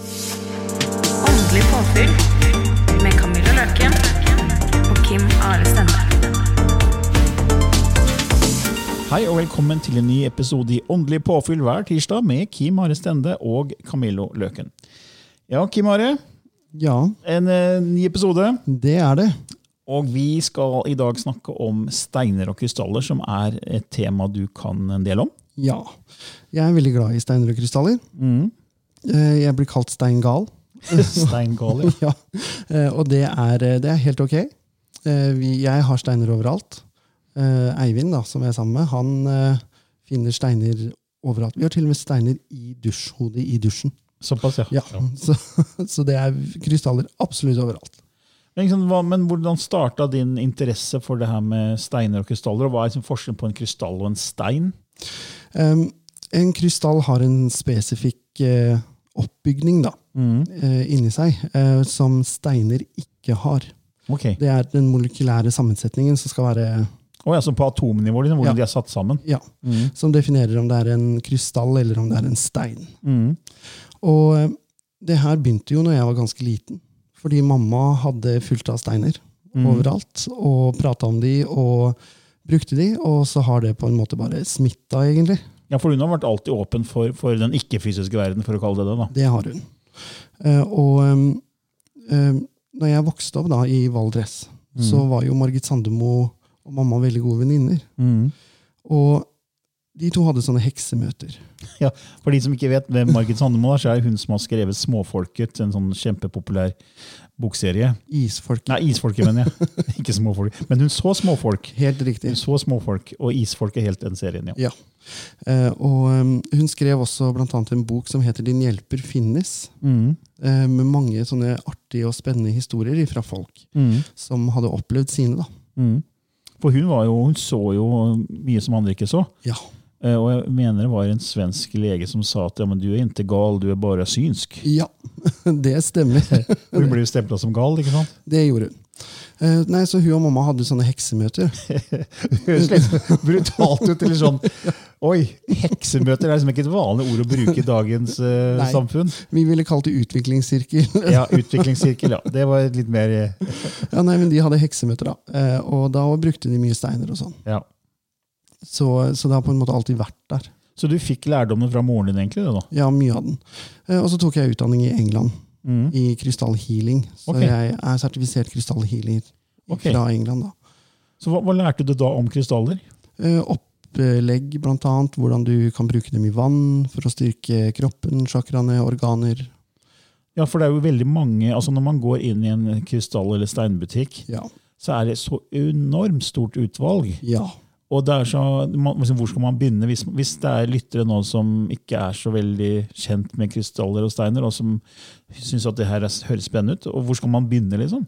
Åndelig påfyll med Camilla Løken og Kim Are Stende. Hei og velkommen til en ny episode i Åndelig påfyll hver tirsdag med Kim Are Stende og Camillo Løken. Ja, Kim Are, Ja, en eh, ny episode. det er det. Og vi skal i dag snakke om steiner og krystaller, som er et tema du kan en del om. Ja. Jeg er veldig glad i steiner og krystaller. Eh, Jeg blir kalt steingal. steingal, ja. ja. Og det er, det er helt ok. Eh, Jeg har steiner overalt. Eh, Eivind, da, som jeg er sammen med, han eh, finner steiner overalt. Vi har til og med steiner i dusjhodet i dusjen. Såpass, ja. Ja, Så, så det er krystaller absolutt overalt. Men, liksom, hva, men hvordan starta din interesse for det her med steiner og krystaller? og Hva er liksom forskjellen på en krystall og en stein? Um, en krystall har en spesifikk eh, oppbygning da, mm. inni seg, eh, som steiner ikke har. Okay. Det er den molekylære sammensetningen som skal være oh, ja, Så på atomnivå, liksom, hvordan Ja. de er satt sammen? ja, som definerer om det er en krystall eller om det er en stein. Mm. Og eh, det her begynte jo når jeg var ganske liten. Fordi mamma hadde fullt av steiner overalt, og prata om de og brukte de, og så har det på en måte bare smitta, egentlig. Ja, For hun har vært alltid åpen for, for den ikke-fysiske verden, for å kalle det det. da. Det har hun. Uh, og um, når jeg vokste opp da i Valdres, så var jo Margit Sandemo og mamma veldig gode venninner. Og de to hadde sånne heksemøter. Ja, For de som ikke vet hvem Margit Sandemo er, så er hun som har skrevet 'Småfolket', en sånn kjempepopulær bokserie. Isfolk. Nei, Isfolket, mener jeg. ikke Småfolk. Men hun så Småfolk. Helt riktig. Hun så Småfolk, og Isfolk er helt den serien, ja. Ja. Eh, og um, hun skrev også blant annet en bok som heter 'Din hjelper finnes'. eh, med mange sånne artige og spennende historier fra folk som hadde opplevd sine. da. For hun, var jo, hun så jo mye som andre ikke så. Ja, Og jeg mener det var en svensk lege som sa at ja, men du er ikke gal, du er bare synsk. ja det stemmer. Hun ble stempla som gal, ikke sant? Det gjorde hun. Uh, nei, Så hun og mamma hadde sånne heksemøter. Høres litt brutalt ut. eller sånn, Oi, heksemøter er liksom ikke et vanlig ord å bruke i dagens uh, Nei. samfunn. Vi ville kalt det utviklingssirkel. Ja, Utviklingssirkel, ja. Det var litt mer eh, ja, nei, men De hadde heksemøter, da. Uh, og da brukte de mye steiner og sånn. ja. Så, så det har på en måte alltid vært der. Så du fikk lærdommen fra moren din, egentlig? da? Ja, mye av den. Eh, og så tok jeg utdanning i England, i krystallhealing. Så okay. jeg er sertifisert krystallhealer okay. fra England. da. Så hva, hva lærte du da om krystaller? Eh, opplegg, blant annet. Hvordan du kan bruke dem i vann for å styrke kroppen, chakraene, organer. Ja, for det er jo veldig mange, altså Når man går inn i en krystall- eller steinbutikk, Ja. så er det så enormt stort utvalg. ja. Og det er så, man, liksom, Hvor skal man begynne hvis, hvis det er lyttere nå som ikke er så veldig kjent med krystaller og steiner, og som syns at det her er, høres spennende ut? Og hvor skal man begynne? liksom?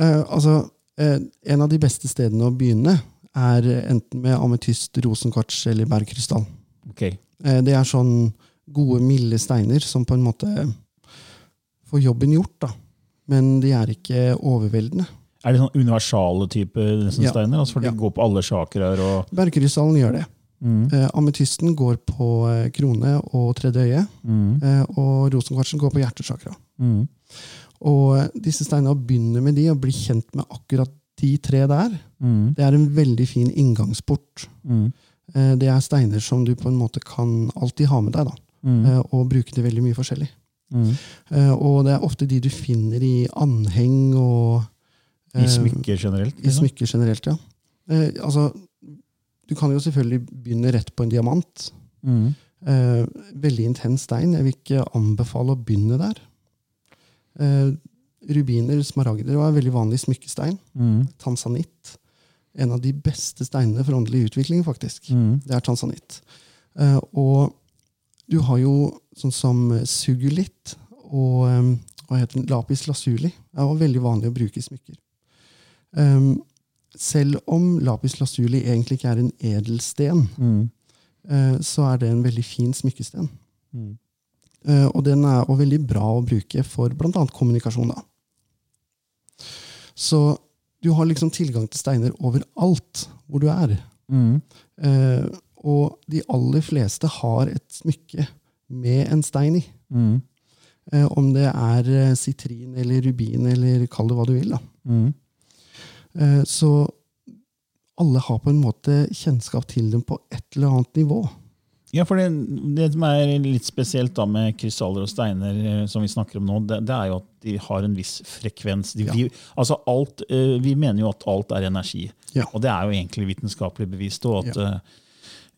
Eh, altså, eh, en av de beste stedene å begynne er enten med ametyst, rosenkvarts eller bergkrystall. Okay. Eh, det er sånn gode, milde steiner som på en måte får jobben gjort, da. Men de er ikke overveldende. Er det sånn universale type Ja. steiner? Altså for Ja. De går på alle chakraer og Bergkrystallen gjør det. Eh, ametysten går på eh, krone og tredje øye, eh, og rosenkvartsen går på hjertesakra. Og eh, disse steinene, å begynne med de og bli kjent med akkurat de tre der, det er en veldig fin inngangsport. Eh, det er steiner som du på en måte kan alltid ha med deg, da. Eh, og bruke til veldig mye forskjellig. Mm. Og det er ofte de du finner i anheng og I eh, smykker generelt? I liksom? smykker generelt, ja. Eh, altså, du kan jo selvfølgelig begynne rett på en diamant. Mm. Eh, veldig intens stein. Jeg vil ikke anbefale å begynne der. Eh, rubiner, smaragder var veldig vanlig smykkestein. Mm. Tansanitt. En av de beste steinene for åndelig utvikling, faktisk. Mm. Det er tansanitt. Eh, og du har jo sånn som sugulitt og eh, hva heter den? lapis lazuli. Det var veldig vanlig å bruke i smykker. Um, selv om lapis lazuli egentlig ikke er en edelsten, Mm. uh, så er det en veldig fin smykkesten. Mm. Uh, og den er også veldig bra å bruke for bl.a. kommunikasjon. Da. Så du har liksom tilgang til steiner overalt hvor du er. Mm. Uh, og de aller fleste har et smykke med en stein i. Mm. Om det er sitrin eller rubin eller kall det hva du vil. Da. Eh, så alle har på en måte kjennskap til dem på et eller annet nivå. Ja, for det, det som er litt spesielt da med krystaller og steiner, eh, som vi snakker om nå, det, det er jo at de har en viss frekvens. De, Ja. de, altså alt, eh, vi mener jo at alt er energi, Ja. og det er jo egentlig vitenskapelig bevist. Og at eh,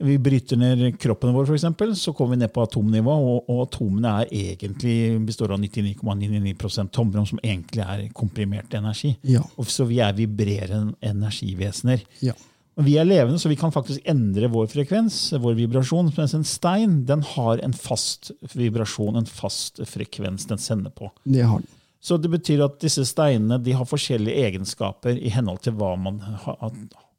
vi bryter ned kroppen vår, eksempel, så kommer vi ned på atomnivå, og, og atomene egentlig, består av 99,99% tomrom, som egentlig er komprimert energi. Ja. Så vi er vibrerende energivesener. Ja. Vi er levende, så vi kan faktisk endre vår frekvens, vår vibrasjon. Mens en stein den har en fast vibrasjon, en fast frekvens den sender på. Det har den. Så det betyr at disse steinene de har forskjellige egenskaper i henhold til hva man ha,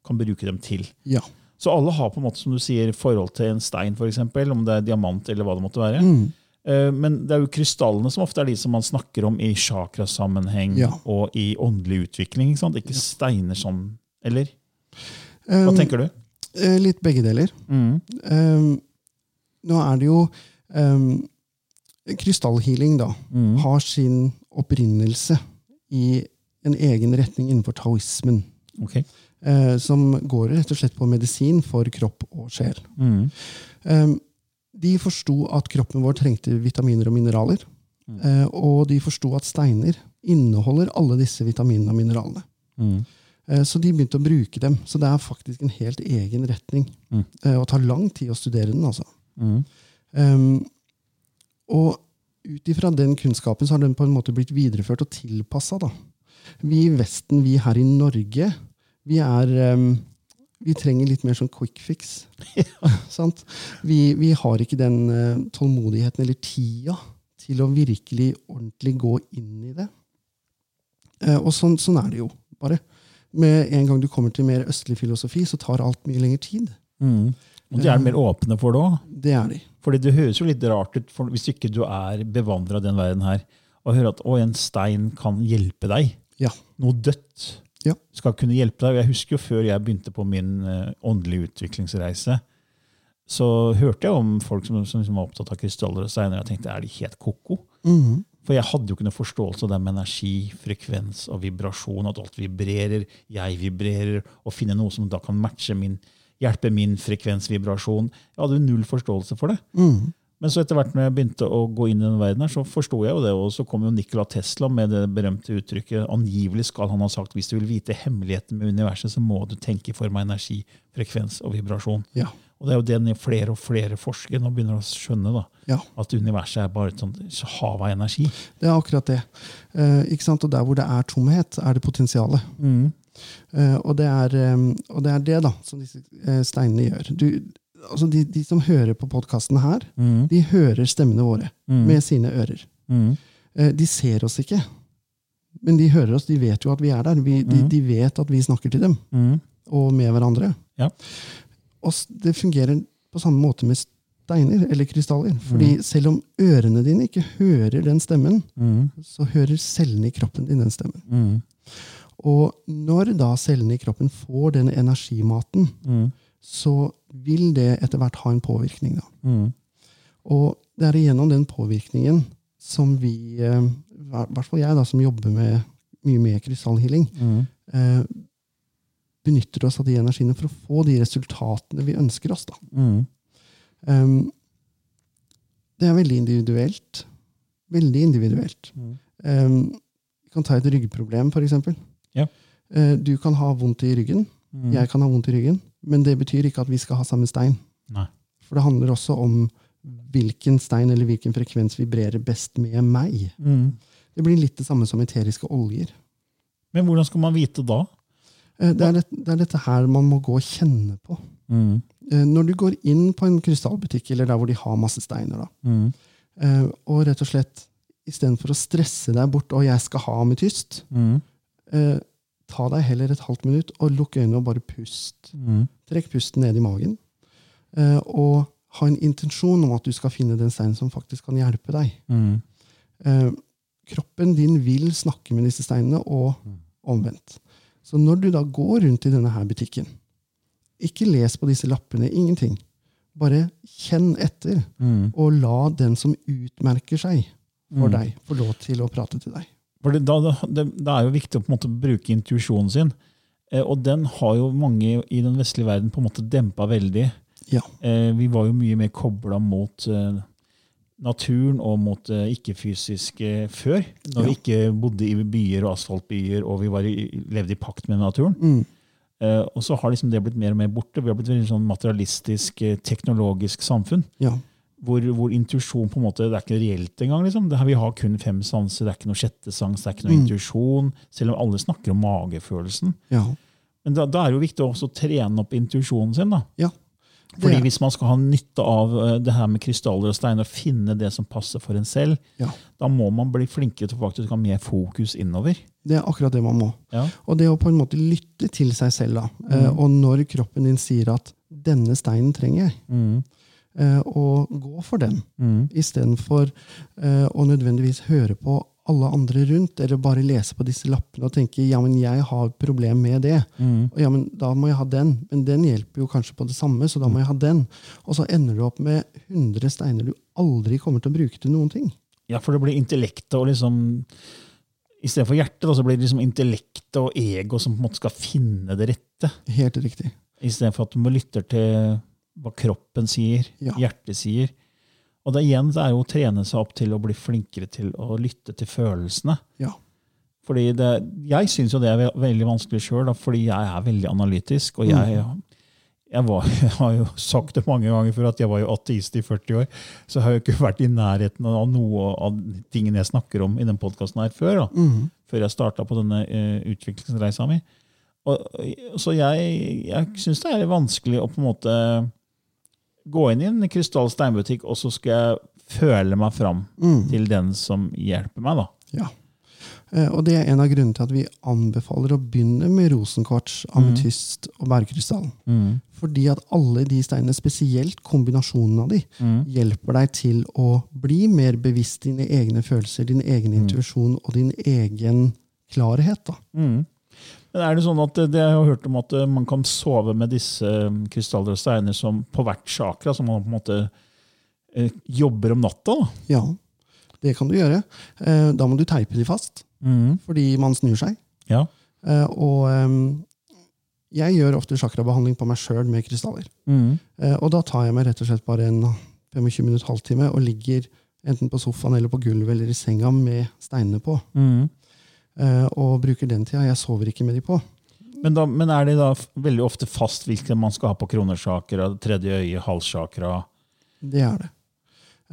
kan bruke dem til. Ja. Så alle har på en måte, som du sier, forhold til en stein, eksempel, om det er diamant eller hva det måtte være. Mm. Eh, Men det er jo krystallene som ofte er de som man snakker om i chakrasammenheng Ja. og i åndelig utvikling. Ikke, sant? ikke steiner som Eller? Hva Um, tenker du? eh, litt begge deler. Mm. Um, nå er det jo um, Krystallhealing da, Mm. har sin opprinnelse i en egen retning innenfor taoismen. Ok. Eh, som går rett og slett på medisin for kropp og sjel. Mm. Um, de forsto at kroppen vår trengte vitaminer og mineraler. Mm. eh, og de forsto at steiner inneholder alle disse vitaminene og mineralene. Mm. Eh, Så de begynte å bruke dem. Så det er faktisk en helt egen retning. Mm. Eh, Og tar lang tid å studere den. altså. Mm. Um, og ut ifra den kunnskapen så har den på en måte blitt videreført og tilpassa. Vi i Vesten, vi her i Norge, vi er um, Vi trenger litt mer sånn quick fix. sant? Vi, vi har ikke den uh, tålmodigheten eller tida til å virkelig ordentlig gå inn i det. Uh, og sånn, sånn er det jo bare. Med en gang du kommer til mer østlig filosofi, så tar alt mye lengre tid. Mm. Og de er mer åpne for det òg. Det er de. Fordi det høres jo litt rart ut for hvis ikke du er bevandra den verden her, og hører at å, en stein kan hjelpe deg. Ja. Noe dødt Ja. skal kunne hjelpe deg. Jeg husker jo før jeg begynte på min eh, åndelige utviklingsreise, så hørte jeg om folk som, som, som var opptatt av krystaller og steiner. Jeg tenkte, er de helt ko-ko? Mhm. For jeg hadde jo ikke noe forståelse av det med energi, frekvens og vibrasjon. At alt vibrerer, jeg vibrerer, og finne noe som da kan matche min, hjelpe min frekvensvibrasjon. Jeg hadde jo null forståelse for det. Mhm. Men så etter hvert når jeg begynte å gå inn i den verden, her, så forsto jeg jo det. Og så kom jo Nikola Tesla med det berømte uttrykket angivelig skal han ha sagt hvis du vil vite hemmeligheten med universet, så må du tenke i form av energi, frekvens og vibrasjon. Ja. Og det er jo det flere og flere forskere nå begynner å skjønne. da, Ja. At universet er bare et sånt hav av energi. Det er akkurat det. Eh, ikke sant? Og der hvor det er tomhet, er det potensialet. Eh, og, det er, eh, og det er det da, som disse eh, steinene gjør. Du, altså de, de som hører på podkasten her, Mm. de hører stemmene våre Mm. med sine ører. Mm. Eh, de ser oss ikke, men de hører oss. De vet jo at vi er der. Vi, de, Mhm. de vet at vi snakker til dem, Mm. og med hverandre. Ja. Og det fungerer på samme måte med steiner eller krystaller. Fordi selv om ørene dine ikke hører den stemmen, Mm. så hører cellene i kroppen din den stemmen. Mm. Og når da cellene i kroppen får den energimaten, Mm. Så vil det etter hvert ha en påvirkning. Da. Mm. Og det er gjennom den påvirkningen som vi, eh, i hvert fall jeg da, som jobber med, mye med krystallhealing, Mm. eh, benytter oss av de energiene for å få de resultatene vi ønsker oss. Da. Mm. Um, det er veldig individuelt, Veldig individuelt. Mm. Um, vi kan ta et ryggproblem, f.eks. Yeah. Uh, du kan ha vondt i ryggen. Mm. Jeg kan ha vondt i ryggen. Men det betyr ikke at vi skal ha samme stein. Nei. For det handler også om hvilken stein eller hvilken frekvens vibrerer best med meg. Mm. Det blir litt det samme som eteriske oljer. Men hvordan skal man vite da? Eh, Det er, det, det er dette her man må gå og kjenne på. Mm. Eh, Når du går inn på en krystallbutikk, eller der hvor de har masse steiner, da, Mm. eh, og rett og slett istedenfor å stresse deg bort og 'jeg skal ha ametyst', Mm. Ta deg heller et halvt minutt og lukk øynene og bare pust. Mm. Trekk pusten ned i magen. eh, Og ha en intensjon om at du skal finne den steinen som faktisk kan hjelpe deg. Mm. Eh, Kroppen din vil snakke med disse steinene, og omvendt. Så når du da går rundt i denne her butikken, ikke les på disse lappene, ingenting. Bare kjenn etter, Mm. og la den som utmerker seg for Mm. deg, få lov til å prate til deg. For det, da, det, det er jo viktig å på en måte bruke intuisjonen sin. Eh, og den har jo mange i den vestlige verden på en måte dempa veldig. Ja. Eh, vi var jo mye mer kobla mot eh, naturen og mot det ikke-fysiske før. Når vi ikke bodde i byer og asfaltbyer og vi var i, levde i pakt med naturen. Mm. Eh, og så har liksom det blitt mer og mer borte. Vi har blitt et sånn materialistisk, eh, teknologisk samfunn. Ja. Hvor, hvor intuisjon på en måte, det er ikke reelt engang. Liksom. Det her, vi har kun fem sanser, det er ikke noe sjette sans, det er ikke noe Mm. intuisjon. Selv om alle snakker om magefølelsen. ja. Men da, da er det jo viktig også å trene opp intuisjonen sin. da. Ja. Fordi Hvis man skal ha nytte av eh, det her med krystaller og steiner, og finne det som passer for en selv, Ja. da må man bli flinkere til å faktisk ha mer fokus innover. Det er akkurat det man må. Ja. Og det å på en måte lytte til seg selv. da. Eh, Mm. Og når kroppen din sier at 'denne steinen trenger jeg', Mm. Eh, og gå for den, Mm. istedenfor eh, å nødvendigvis høre på alle andre rundt, eller bare lese på disse lappene og tenke 'ja, men jeg har problem med det'. Mm. Og ja, men da må jeg ha den. Men den hjelper jo kanskje på det samme, så da må jeg ha den. Og så ender du opp med 100 steiner du aldri kommer til å bruke til noen ting. Ja, for det blir intellektet og liksom Istedenfor hjertet, da, så blir det liksom intellektet og ego som på en måte skal finne det rette. Helt riktig. Istedenfor at du må lytte til hva kroppen sier, Ja. hjertet sier. Og det igjen det er jo å trene seg opp til å bli flinkere til å lytte til følelsene. Ja. Fordi det, Jeg syns jo det er veldig vanskelig sjøl, fordi jeg er veldig analytisk. Og jeg, jeg, var, jeg har jo sagt det mange ganger før at jeg var jo ateist i 40 år. Så jeg har jo ikke vært i nærheten av noe av tingene jeg snakker om i den podkasten her før. da mm. før jeg starta på denne uh, utviklingsreisa mi. Og, så jeg, jeg syns det er vanskelig å på en måte gå inn i en krystall steinbutikk, og så skal jeg føle meg fram Mm. til den som hjelper meg. da. Ja. Eh, Og det er en av grunnene til at vi anbefaler å begynne med rosenkvarts, ametyst og bergkrystall. Fordi at alle de steinene, spesielt kombinasjonen av de, hjelper deg til å bli mer bevisst dine egne følelser, din egen intuisjon og din egen klarhet. Da. Mm. Men er det sånn at det, jeg har hørt om at eh, man kan sove med disse eh, krystaller og steiner som på hvert chakra, som man på en måte eh, jobber om natta? da? Ja, det kan du gjøre. Eh, Da må du teipe de fast, fordi man snur seg. Ja. Eh, Og eh, jeg gjør ofte chakrabehandling på meg sjøl med krystaller. Eh, Og da tar jeg meg rett og slett bare en 25 minutter, halvtime, og ligger enten på sofaen eller på gulvet eller i senga med steinene på. Eh, Og bruker den tida. Jeg sover ikke med de på. Men, da, men er det da veldig ofte fast hvilken man skal ha på kronesjakra, tredje øye, halssjakra? Det er det.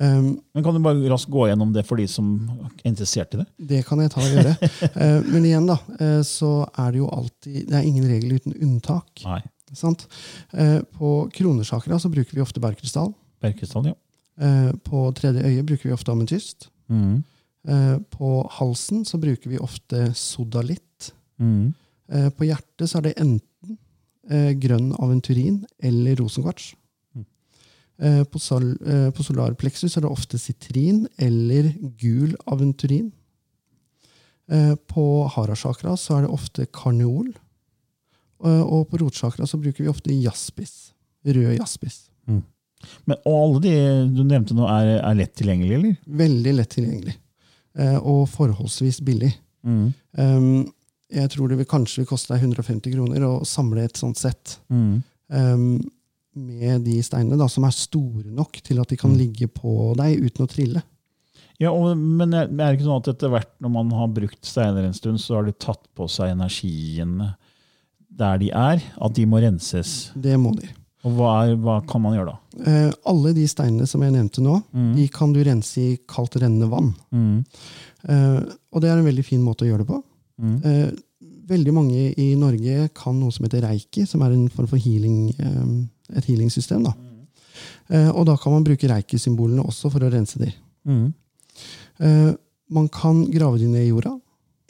Um, Men Kan du bare raskt gå gjennom det for de som er interessert i det? det kan jeg ta og gjøre. uh, Men igjen, da, uh, så er det jo alltid Det er ingen regel uten unntak. Nei. Sant? Uh, På kronesjakra så bruker vi ofte bergkrystall. Bergkrystall, ja. Eh, På tredje øye bruker vi ofte ametyst. Mm. Eh, På halsen så bruker vi ofte sodalitt. Mm. Eh, På hjertet så er det enten eh, grønn aventurin eller rosenkvarts. Mm. Eh, På, sol, på solarpleksus er det ofte sitrin eller gul aventurin. På harasjakra så er det ofte karneol. Og på rotsjakra så bruker vi ofte jaspis. Rød jaspis. Men alle de du nevnte nå, er, er lett tilgjengelig, eller? Veldig lett tilgjengelig. Eh, Og forholdsvis billig. Mm. Um, jeg tror det vil kanskje vil koste deg 150 kroner å samle et sånt sett. Mm. um, med de steinene, da, som er store nok til at de kan Mm. ligge på deg uten å trille. Ja, og, Men er det ikke sånn at etter hvert når man har brukt steiner en stund, så har de tatt på seg energien der de er? At de må renses? Det må de. Og hva, er, hva kan man gjøre da? Eh, alle de steinene som jeg nevnte nå, de kan du rense i kaldt rennende vann. Eh, og det er en veldig fin måte å gjøre det på. Eh, veldig mange i Norge kan noe som heter reiki, som er en form for healing, eh, et healingsystem. Da. Eh, og da kan man bruke reiki-symbolene også for å rense de. Eh, man kan grave de ned i jorda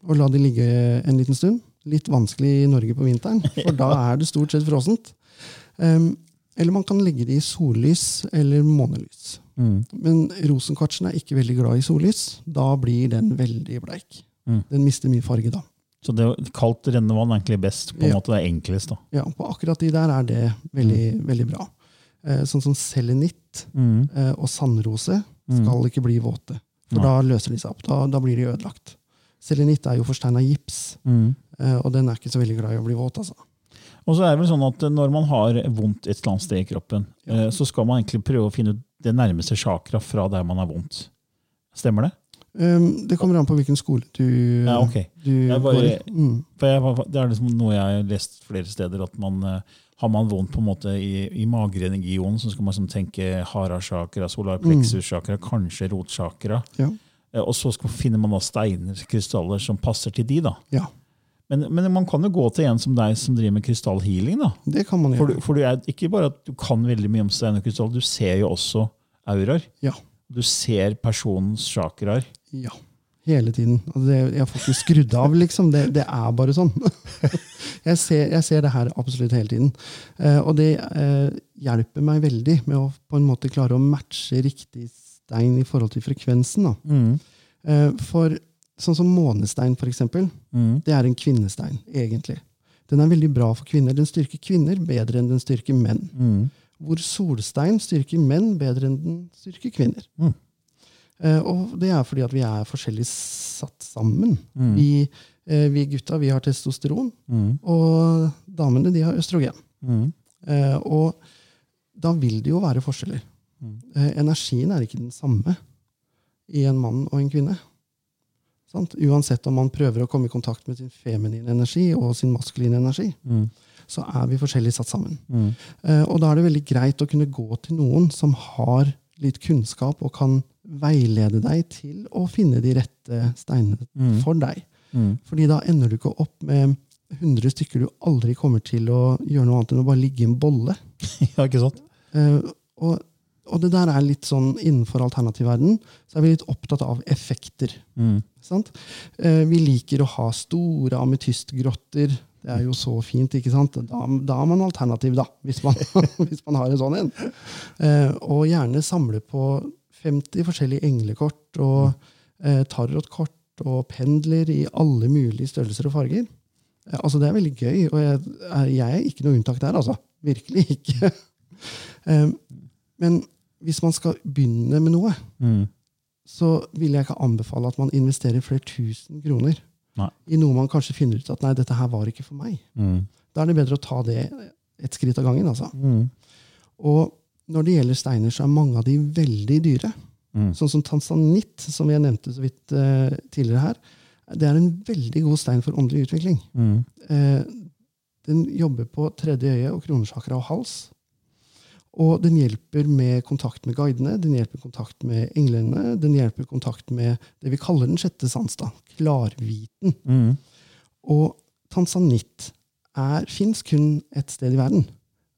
og la de ligge en liten stund. Litt vanskelig i Norge på vinteren, for da er det stort sett frossent. Um, eller man kan legge det i sollys eller månelys. Men rosenkvartsen er ikke veldig glad i sollys. Da blir den veldig bleik. Den mister mye farge da. Så det kaldt rennende vann er egentlig best? på en Ja. måte Det er enklest da. Ja, på akkurat de der er det veldig, veldig bra. Eh, sånn som selenitt eh, og sandrose skal ikke bli våte. For da løser de seg opp. Da, da blir de ødelagt. Selenitt er jo forsteina gips, eh, og den er ikke så veldig glad i å bli våt. altså. Og så er det vel sånn at når man har vondt et eller annet sted i kroppen, ja. så skal man egentlig prøve å finne ut det nærmeste chakra fra der man har vondt. Stemmer det? Um, det kommer an på hvilken skole du, Ja, okay. du Jeg bare- går i. Mm. Jeg, det er liksom noe jeg har lest flere steder, at man eh, har man vondt på en måte i, i mageregionen, så skal man liksom tenke hara-chakra, mm. plexus-chakra, kanskje rotsjakra. Ja. Eh, Og så skal, finner man da steiner, krystaller, som passer til de. da. ja, Men, men man kan jo gå til en som deg som driver med krystallhealing. da. det kan man For, gjøre. du, for du er ikke bare at du kan veldig mye om stein og krystall, du ser jo også auraer. Ja, Du ser personens chakraer. ja. Hele tiden. Altså det, jeg får ikke skrudd av, liksom. Det, det er bare sånn. jeg, ser, jeg ser det her absolutt hele tiden. Eh, og det eh, hjelper meg veldig med å på en måte klare å matche riktig stein i forhold til frekvensen. Da. Eh, for sånn som månestein, for eksempel, det er en kvinnestein, egentlig. Den er veldig bra for kvinner. Den styrker kvinner bedre enn den styrker menn. Hvor solstein styrker menn bedre enn den styrker kvinner. Eh, og det er fordi at vi er forskjellig satt sammen. Vi, eh, vi gutta vi har testosteron, og damene de har østrogen. Eh, og da vil det jo være forskjeller. Eh, energien er ikke den samme i en mann og en kvinne. Sant? Uansett om man prøver å komme i kontakt med sin feminine energi og sin maskuline energi, så er vi forskjellig satt sammen. Eh, og da er det veldig greit å kunne gå til noen som har litt kunnskap og kan veilede deg til å finne de rette steinene for deg. Fordi da ender du ikke opp med 100 stykker du aldri kommer til å gjøre noe annet enn å bare ligge i en bolle. ja, ikke sant? Eh, og, og det der er litt sånn innenfor alternativverden, så er vi litt opptatt av effekter. Sant? Eh, vi liker å ha store ametystgrotter. Det er jo så fint, ikke sant? Da, da er man alternativ, da, hvis man, hvis man har en sånn en. Eh, og gjerne samle på 50 forskjellige englekort og eh, tarotkort og pendler i alle mulige størrelser og farger. Eh, altså Det er veldig gøy, og jeg, er- jeg er ikke noe unntak der, altså. Virkelig ikke. Eh, Men hvis man skal begynne med noe, så vil jeg ikke anbefale at man investerer flere tusen kroner Nei. i noe man kanskje finner ut at nei, dette her var ikke for meg. Da er det bedre å ta det et skritt av gangen. altså. Og når det gjelder steiner, så er mange av de veldig dyre. Sånn som tanzanitt, som jeg nevnte så vidt uh, tidligere her. Det er en veldig god stein for åndelig utvikling. Uh, den jobber på tredje øye og kronesjakra og hals. Og den hjelper med kontakt med guidene, den hjelper kontakt med englene, den hjelper kontakt med det vi kaller den sjette sans, da, klarviten. Og tanzanitt fins kun ett sted i verden.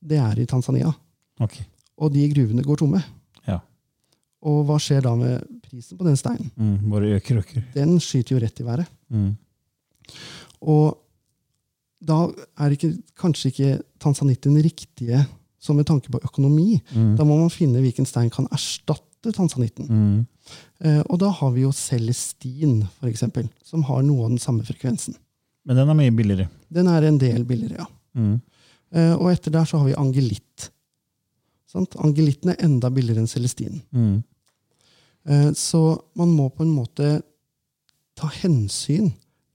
Det er i Tanzania. Okay. Og de gruvene går tomme. Ja. Og hva skjer da med prisen på den steinen? Mm, bare øker og øker. Den skyter jo rett i været. Mm. Og da er ikke, kanskje ikke tanzanitt den riktige som med tanke på økonomi. Da må man finne hvilken stein kan erstatte tanzanitten. Eh, og da har vi jo celestin, eksempel, som har noe av den samme frekvensen. Men den er mye billigere. Den er en del billigere, ja. Eh, og etter der så har vi angelitt. Sant? Angelitten er enda billigere enn celestin. Eh, så man må på en måte ta hensyn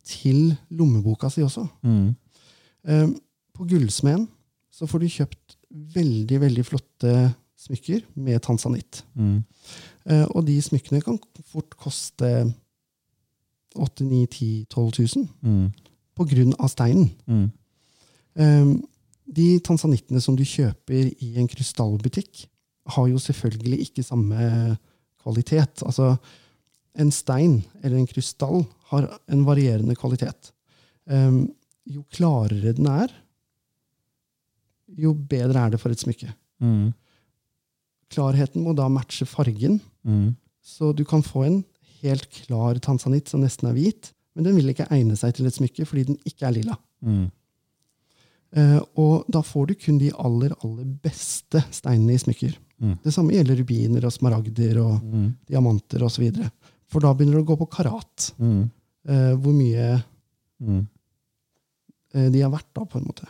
til lommeboka si også. Eh, På Gullsmeden så får du kjøpt veldig veldig flotte smykker med tanzanitt. Eh, og de smykkene kan fort koste 8 9 10 12 000 Mm. på grunn av steinen. Mm. Eh, de tansanittene som du kjøper i en krystallbutikk, har jo selvfølgelig ikke samme kvalitet. Altså, en stein eller en krystall har en varierende kvalitet. Eh, jo klarere den er, jo bedre er det for et smykke. Mm. Klarheten må da matche fargen, Mm. så du kan få en helt klar tansanitt som nesten er hvit, men den vil ikke egne seg til et smykke fordi den ikke er lilla. Mm. Uh, og da får du kun de aller, aller beste steinene i smykker. Mm. Det samme gjelder rubiner og smaragder og Mm. diamanter osv. For da begynner det å gå på karat. Eh, hvor mye eh, de er verdt, da, på en måte.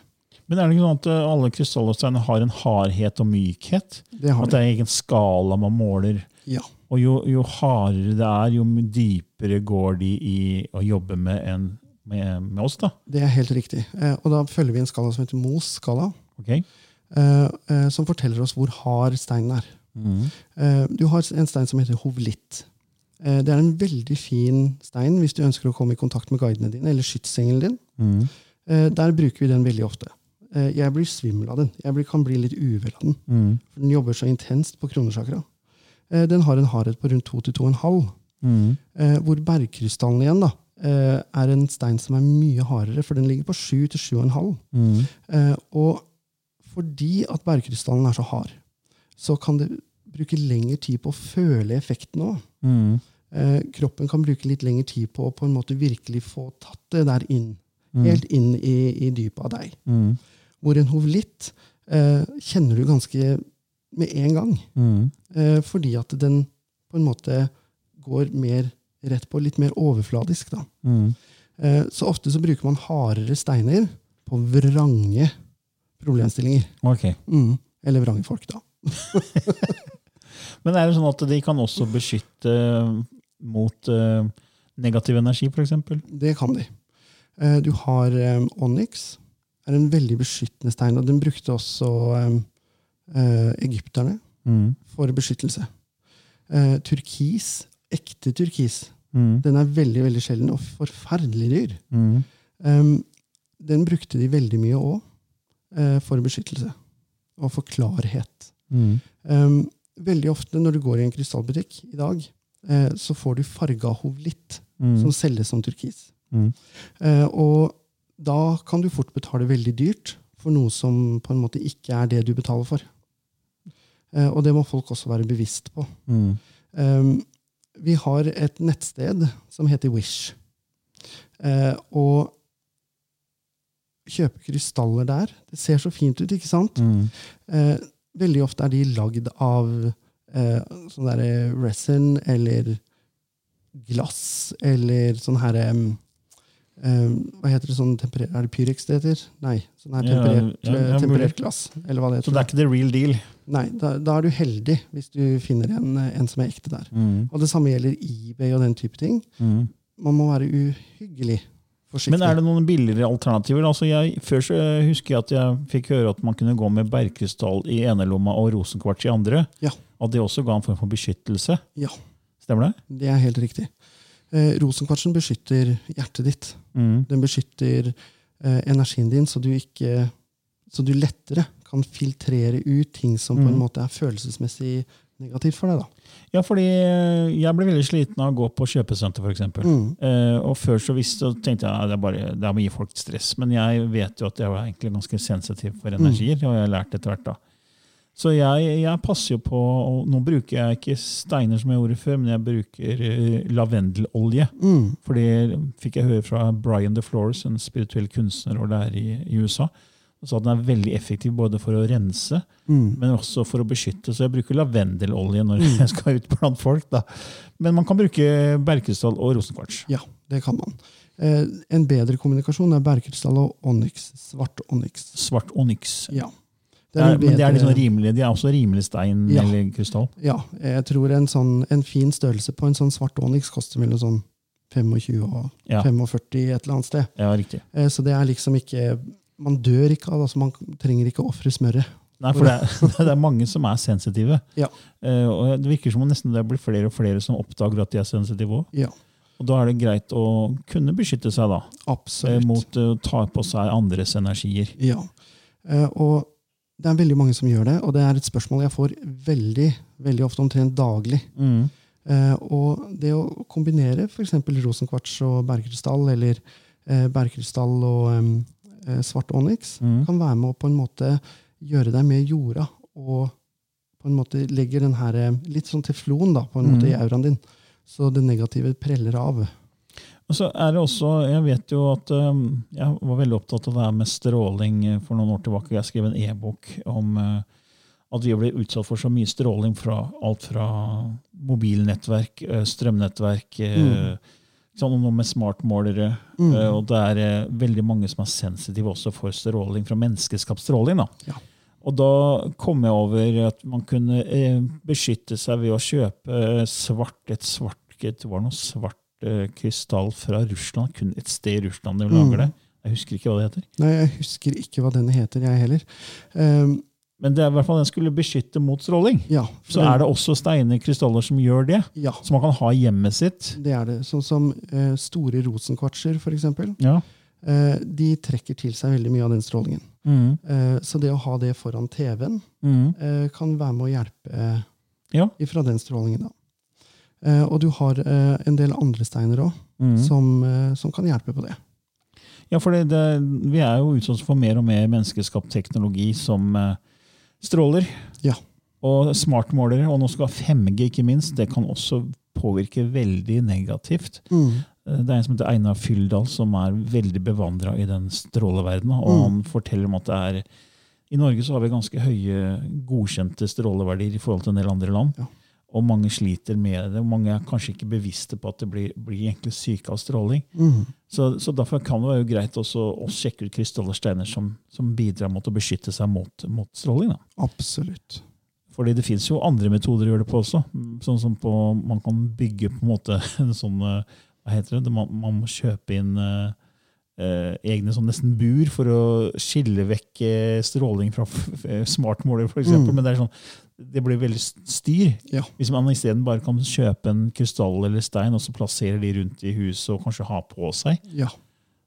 Men er det ikke sånn at eh, alle krystallsteiner har en hardhet og mykhet? Det har At det er en egen skala man måler? Ja. Og jo, jo hardere det er, jo dypere går de i å jobbe med, en, med, med oss, da. Det er helt riktig. Eh, og da følger vi en skala som heter Mohs-skala, Ok? eh, eh, som forteller oss hvor hard steinen er. Mm. Eh, Du har en stein som heter hovlitt. Eh, Det er en veldig fin stein hvis du ønsker å komme i kontakt med guidene dine, eller skytsengelen din. Mm. Eh, Der bruker vi den veldig ofte. Eh, Jeg blir svimmel av den. Jeg blir, kan bli litt uvel av den. Mm. For den jobber så intenst på kronesjakra. Eh, Den har en hardhet på rundt 2-2,5. Mm. Eh, Hvor bergkrystallen igjen da, er en stein som er mye hardere, for den ligger på 7-7,5. Mm. Og fordi at bergkrystallen er så hard, så kan det bruke lengre tid på å føle effekten òg. Mm. Kroppen kan bruke litt lengre tid på å på en måte virkelig få tatt det der inn. Mm. Helt inn i, i dypet av deg. Mm. Hvor en hovlitt eh, kjenner du ganske med en gang. Mm. Eh, fordi at den på en måte går mer rett på, litt mer overfladisk. Da. Mm. Eh, så ofte så bruker man hardere steiner på vrange problemstillinger. Okay. Mm. Eller vrange folk, da. Men er det sånn at de kan også beskytte mot uh, negativ energi, f.eks.? Det kan de. Eh, du har um, onyx. Er en veldig beskyttende stein, og den brukte også eh, eh, egypterne Mm. for beskyttelse. Eh, turkis, ekte turkis, Mm. den er veldig veldig sjelden og forferdelig dyr. Mm. Um, den brukte de veldig mye òg, uh, for beskyttelse. Og for klarhet. Mm. Um, veldig ofte når du går i en krystallbutikk i dag, eh, så får du farga hovlitt, Mm. som selges som turkis. Mm. Eh, og da kan du fort betale veldig dyrt for noe som på en måte ikke er det du betaler for. Eh, og det må folk også være bevisst på. Mm. Um, vi har et nettsted som heter Wish. Eh, og kjøpe krystaller der. Det ser så fint ut, ikke sant? Mm. Eh, veldig ofte er de lagd av sånn derre resin eller glass eller sånn herre eh, Hva heter det sånn temperer... Er det Pyrex det heter? Nei. Sånn her Ja, temperert, ja, ja, temperert glass. Eller hva det Så det er ikke the real deal? Nei, da, da er du heldig hvis du finner en, en som er ekte der. Mm. Og det samme gjelder eBay og den type ting. Mm. Man må være uhyggelig forsiktig. Men er det noen billigere alternativer? Altså jeg, før så husker jeg at jeg fikk høre at man kunne gå med bergkrystall i ene lomma og rosenkvarts i andre. Ja. At det også ga en form for beskyttelse. Ja, Stemmer det? det er helt riktig. Eh, rosenkvartsen beskytter hjertet ditt. Mm. Den beskytter eh, energien din, så du, ikke, så du lettere kan filtrere ut ting som på en Mm. måte er følelsesmessig negativt for deg. Da. Ja, fordi eh, jeg ble veldig sliten av å gå på kjøpesenter, f.eks. Mm. Eh, og før så visste så tenkte jeg at det bare det er å gi folk stress. Men jeg vet jo at jeg var egentlig ganske sensitiv for energier, og jeg har lært etter hvert. da. Så jeg, jeg passer jo på og Nå bruker jeg ikke steiner som jeg gjorde før, men jeg bruker eh, lavendelolje. Mm. For det fikk jeg høre fra Brian DeFlores, en spirituell kunstner og lærer i, i USA. Han sa at den er veldig effektiv både for å rense, Mm. men også for å beskytte. Så jeg bruker lavendelolje når jeg skal ut blant folk. da. Men man kan bruke berkestall og rosenkvarts. Ja, det kan man. Eh, en bedre kommunikasjon er berkestall og onyx. Svart onyx. Svart onyx. Ja. Det er, men det er liksom rimelig, de er også rimelig stein Ja. eller krystall. Ja, jeg tror en, sånn, en fin størrelse på en sånn svart onyx koster mellom sånn 25 og Ja. 45 et eller annet sted. Ja, riktig. Eh, Så det er liksom ikke Man dør ikke av. Altså man trenger ikke å ofre smøret. Nei, for det er, det er mange som er sensitive. Ja. Eh, og Det virker som om nesten det blir flere og flere som oppdager at de er sensitive òg. Ja, Og da er det greit å kunne beskytte seg da, eh, absolutt. mot eh, å ta på seg andres energier. Ja. Eh, og det er veldig mange som gjør det, og det er et spørsmål jeg får veldig, veldig ofte, omtrent daglig. Mm. Eh, og det å kombinere f.eks. rosenkvarts og bergkrystall, eller eh, bergkrystall og eh, svart onyx, Mm. kan være med å på en måte gjøre deg mer jorda, og på en måte legger den her litt sånn teflon da, på en måte Mm. i auraen din. Så det negative preller av. Og så er det også, Jeg vet jo at um, jeg var veldig opptatt av det her med stråling eh, for noen år tilbake. Jeg skrev en e-bok om eh, at vi blir utsatt for så mye stråling fra alt fra mobilnettverk, eh, strømnettverk Mm. sånn noe med smartmålere. Mm. Og det er veldig mange som er sensitive også for stråling fra menneskeskapt stråling. da. Ja. Og da kom jeg over at man kunne beskytte seg ved å kjøpe svart, et svart det var noe svart krystall fra Russland. Kun et sted i Russland de lager Mm. det. Jeg husker ikke hva det heter. Nei, jeg husker ikke hva den heter, jeg heller. Um, Men det er i hvert fall den skulle beskytte mot stråling. ja, Så er det også steiner, krystaller, som gjør det. Ja, Som man kan ha i hjemmet sitt. det er det. Sånn som uh, store rosenkvartser, eksempel. Ja. Uh, de trekker til seg veldig mye av den strålingen. Mm. Uh, så det å ha det foran TV-en Mm. eh, kan være med å hjelpe eh, Ja. ifra den strålingen. Da. Eh, og du har eh, en del andre steiner òg, Mm. som, eh, som kan hjelpe på det. Ja, for det, det, vi er jo utsatt for mer og mer menneskeskapt teknologi som stråler. Ja. Og smartmålere, og nå skal 5G ikke minst, det kan også påvirke veldig negativt. Mm. Det er en som heter Einar Fyldal, som er veldig bevandra i den stråleverdenen. Og Mm. han forteller om at det er I Norge så har vi ganske høye godkjente stråleverdier i forhold til en del andre land. Ja. Og mange sliter med det. og Mange er kanskje ikke bevisste på at det blir, blir egentlig syke av stråling. Mm. Så, så derfor kan det være greit også å sjekke ut krystaller og steiner som, som bidrar mot å beskytte seg mot, mot stråling. Da. Absolutt. Fordi det fins jo andre metoder å gjøre det på også. Sånn som på, man kan bygge på en måte en sånn eh, Hva heter det? Man, man må kjøpe inn eh, eh, egne sånn nesten bur for å skille vekk eh, stråling fra smartmåler, f.eks. Mm. Men det er sånn det blir veldig styr. Ja. Hvis man isteden bare kan kjøpe en krystall eller stein og så plassere de rundt i huset og kanskje ha på seg, Ja,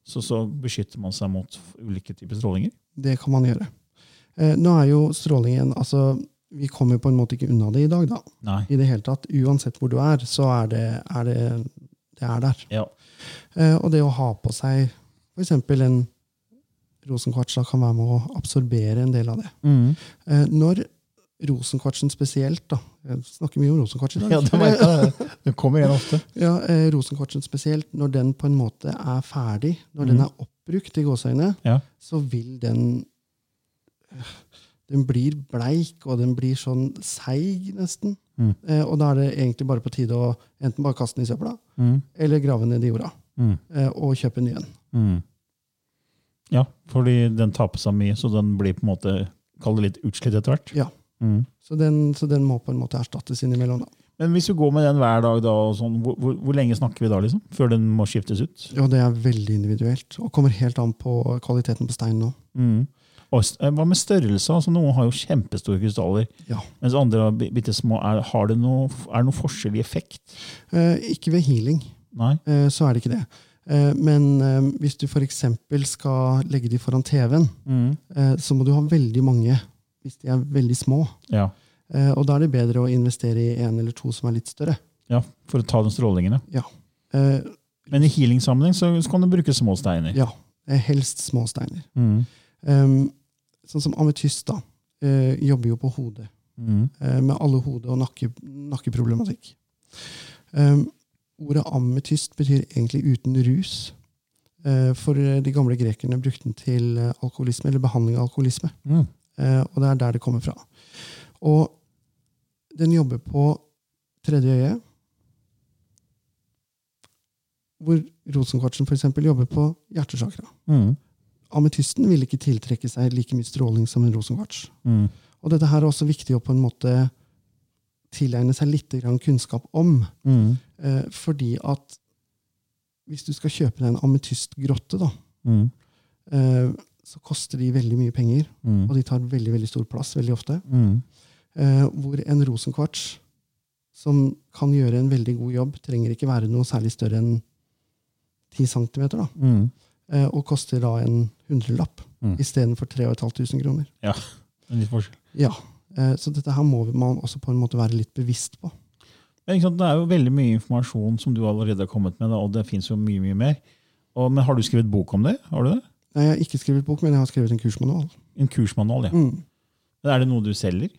så, så beskytter man seg mot ulike typer strålinger. det kan man gjøre. Eh, nå er jo strålingen altså, Vi kommer på en måte ikke unna det i dag, da. Nei. I det hele tatt. Uansett hvor du er, så er det, er det, det er der. Ja. Eh, og det å ha på seg f.eks. en rosenkvarts da, kan være med å absorbere en del av det. Mm. Eh, når rosenkvartsen spesielt da, Jeg snakker mye om rosenkvarts i dag. Ja, det, jeg. det kommer igjen ofte. Ja, eh, Rosenkvartsen spesielt, når den på en måte er ferdig, når den Mhm. er oppbrukt i gåseøynene, Ja. så vil den Den blir bleik, og den blir sånn seig, nesten. Mm. Eh, og da er det egentlig bare på tide å enten bare kaste den i søpla, Mm. eller grave ned i jorda. Mm. Eh, og kjøpe en ny en. Mm. Ja, fordi den taper seg mye, så den blir på en måte Kall det litt utslitt etter hvert. Ja. Mm. Så den, så den må på en måte erstattes innimellom. da. Men hvis du går med den hver dag, da, sånn, hvor, hvor, hvor lenge snakker vi da? liksom? Før den må skiftes ut? Og det er veldig individuelt, og kommer helt an på kvaliteten på steinen nå. Mm. Eh, hva med størrelse? Altså, noen har jo kjempestore krystaller, Ja. mens andre har bi- bitte små. Er, har det noe, er det noe forskjell i effekt? Eh, ikke ved healing. Eh, så er det ikke det. Eh, Men eh, hvis du f.eks. skal legge de foran TV-en, Mm. eh, så må du ha veldig mange hvis de er veldig små. Ja. Eh, Og da er det bedre å investere i en eller to som er litt større. ja, for å ta den strålingen. Ja. Eh, Men i healing-sammenheng så, så kan du bruke små steiner. Ja, eh, helst små steiner. Mm. Um, Sånn som ametyst da, eh, jobber jo på hodet, Mm. eh, med alle hode- og nakke, nakkeproblematikk. Um, Ordet ametyst betyr egentlig uten rus. For de gamle grekerne brukte den til alkoholisme, eller behandling av alkoholisme. Mm. Eh, Og det er der det kommer fra. Og den jobber på tredje øye, hvor rosenkvartsen eksempel jobber på hjertesakra. Mm. Ametysten vil ikke tiltrekke seg like mye stråling som en rosenkvarts. Mm. Og dette her er også viktig å på en måte tilegne seg litt grann kunnskap om. Mm. Eh, fordi at hvis du skal kjøpe deg en ametystgrotte, da, Mm. eh, så koster de veldig mye penger. Mm. Og de tar veldig veldig stor plass veldig ofte. Mm. Eh, hvor en rosenkvarts som kan gjøre en veldig god jobb, trenger ikke være noe særlig større enn 10 cm, da, Mm. eh, og koster da en hundrelapp Mm. istedenfor 3500 kroner. Ja, en litt forskjell. Ja, eh, Så dette her må man også på en måte være litt bevisst på. Men, det er jo veldig mye informasjon som du allerede har kommet med, da, og det fins jo mye mye mer. Og, men Har du skrevet bok om det? Har du det? Nei, Jeg har ikke skrevet bok, men jeg har skrevet en kursmanual. En kursmanual, ja. Mm. Er det noe du selger?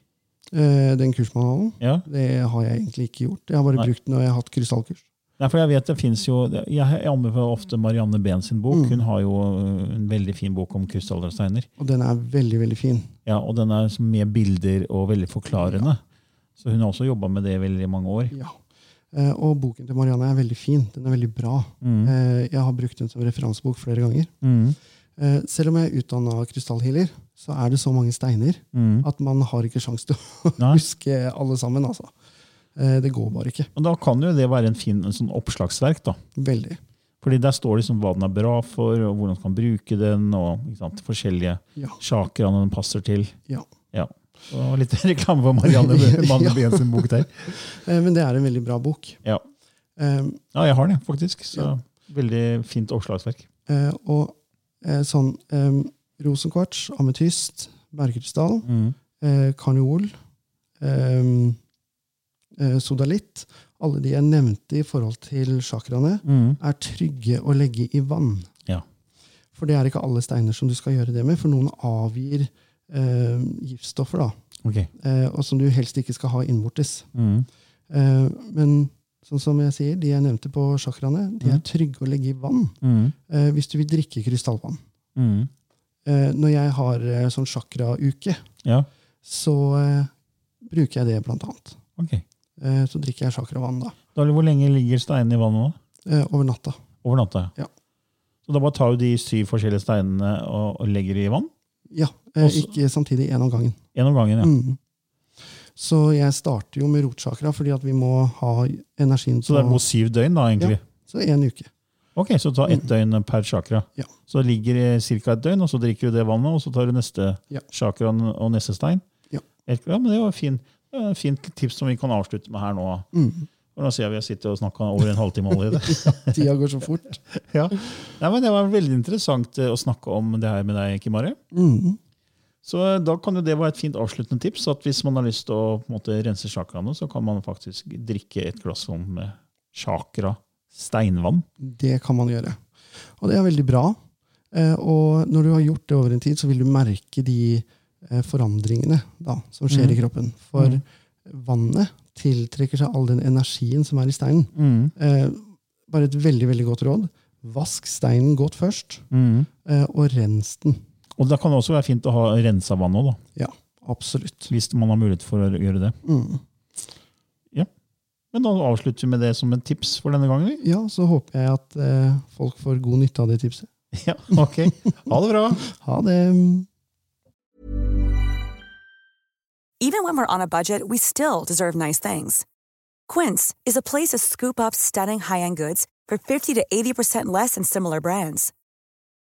Eh, Den kursmanualen Ja. det har jeg egentlig ikke gjort. Jeg har bare Nei. brukt den når jeg har hatt krystallkurs. Nei, for Jeg vet det finnes jo, jeg anbefaler ofte Marianne Behn sin bok. Mm. Hun har jo øh, en veldig fin bok om krystaller og den er veldig, veldig fin. Ja, og den er med bilder og veldig forklarende. Så hun har også jobba med det i veldig mange år. Ja. Eh, Og boken til Marianne er veldig fin. Den er veldig bra. Mm. Eh, Jeg har brukt den som referansebok flere ganger. Mm. Eh, Selv om jeg er utdanna krystallhealer, så er det så mange steiner Mm. at man har ikke sjanse til å Nei. huske alle sammen. altså. Eh, Det går bare ikke. Og Da kan jo det være en fin en sånn oppslagsverk. da. Veldig. Fordi Der står liksom hva den er bra for, og hvordan du kan bruke den, og sant, forskjellige Ja. sjakraene den passer til. Ja. Ja. Og litt reklame for Marianne Manne sin bok der. Eh, Men det er en veldig bra bok. Ja. Ja, jeg har den, faktisk. Så. Veldig fint oppslagsverk. Og sånn eh, rosenkvarts, ametyst, bergkrystall, Mm. eh, karneol, eh, eh, sodalitt Alle de jeg nevnte i forhold til chakraene, Mm. er trygge å legge i vann. Ja. For det er ikke alle steiner som du skal gjøre det med, for noen avgir eh, giftstoffer, da, okay. eh, og som du helst ikke skal ha innvortes. Mm. Eh, men sånn som jeg sier, de jeg nevnte på chakraene, de er Mm. trygge å legge i vann Mm. eh, hvis du vil drikke krystallvann. Mm. Eh, når jeg har eh, sånn chakrauke, Ja, så eh, bruker jeg det blant annet. Okay. Eh, så drikker jeg chakravann da, Da, hvor lenge ligger steinene i vannet nå? eh, over natta. Over natta? Ja. Så da bare tar du de syv forskjellige steinene og, og legger i vann? Ja, Også- ikke samtidig, én om gangen. En om gangen, ja. Mm. Så jeg starter jo med rotchakra, fordi at vi må ha energien Så det er mot syv døgn, da, egentlig? Ja, Så én uke. Ok, så ta ett døgn per chakra. Ja. Så det ligger ca. et døgn, og så drikker du det vannet, og så tar du neste Ja. chakra og neste stein? Ja. Ja, men det var fin, et fint tips som vi kan avslutte med her nå. Mm. Og nå ser jeg vi har sittet og snakka over en halvtime allerede. Tida går så fort. ja. Nei, men Det var veldig interessant eh, å snakke om det her med deg, Kimari. Mm. Så eh, da kan jo det være et fint avsluttende tips. at Hvis man har lyst til å måte, rense chakraene, så kan man faktisk drikke et glass vann med chakra steinvann. Det kan man gjøre. Og det er veldig bra. Eh, og når du har gjort det over en tid, så vil du merke de eh, forandringene da, som skjer Mm. i kroppen. For Mm. vannet tiltrekker seg all den energien som er i steinen. Mm. Eh, bare et veldig veldig godt råd. Vask steinen godt først, Mm. eh, og rens den. Og da kan det også være fint å ha rensa vann òg, da. Ja, absolutt. Hvis man har mulighet for å gjøre det. Mm. Men da avslutter vi med det som et tips for denne gangen. Ja, så håper jeg at eh, folk får god nytte av det tipset. Ja, ok. Ha det bra. Ha det! Even when we're on a budget, we still deserve nice things. Quince is a place to scoop up stunning high-end goods for 50 to 80% less than similar brands.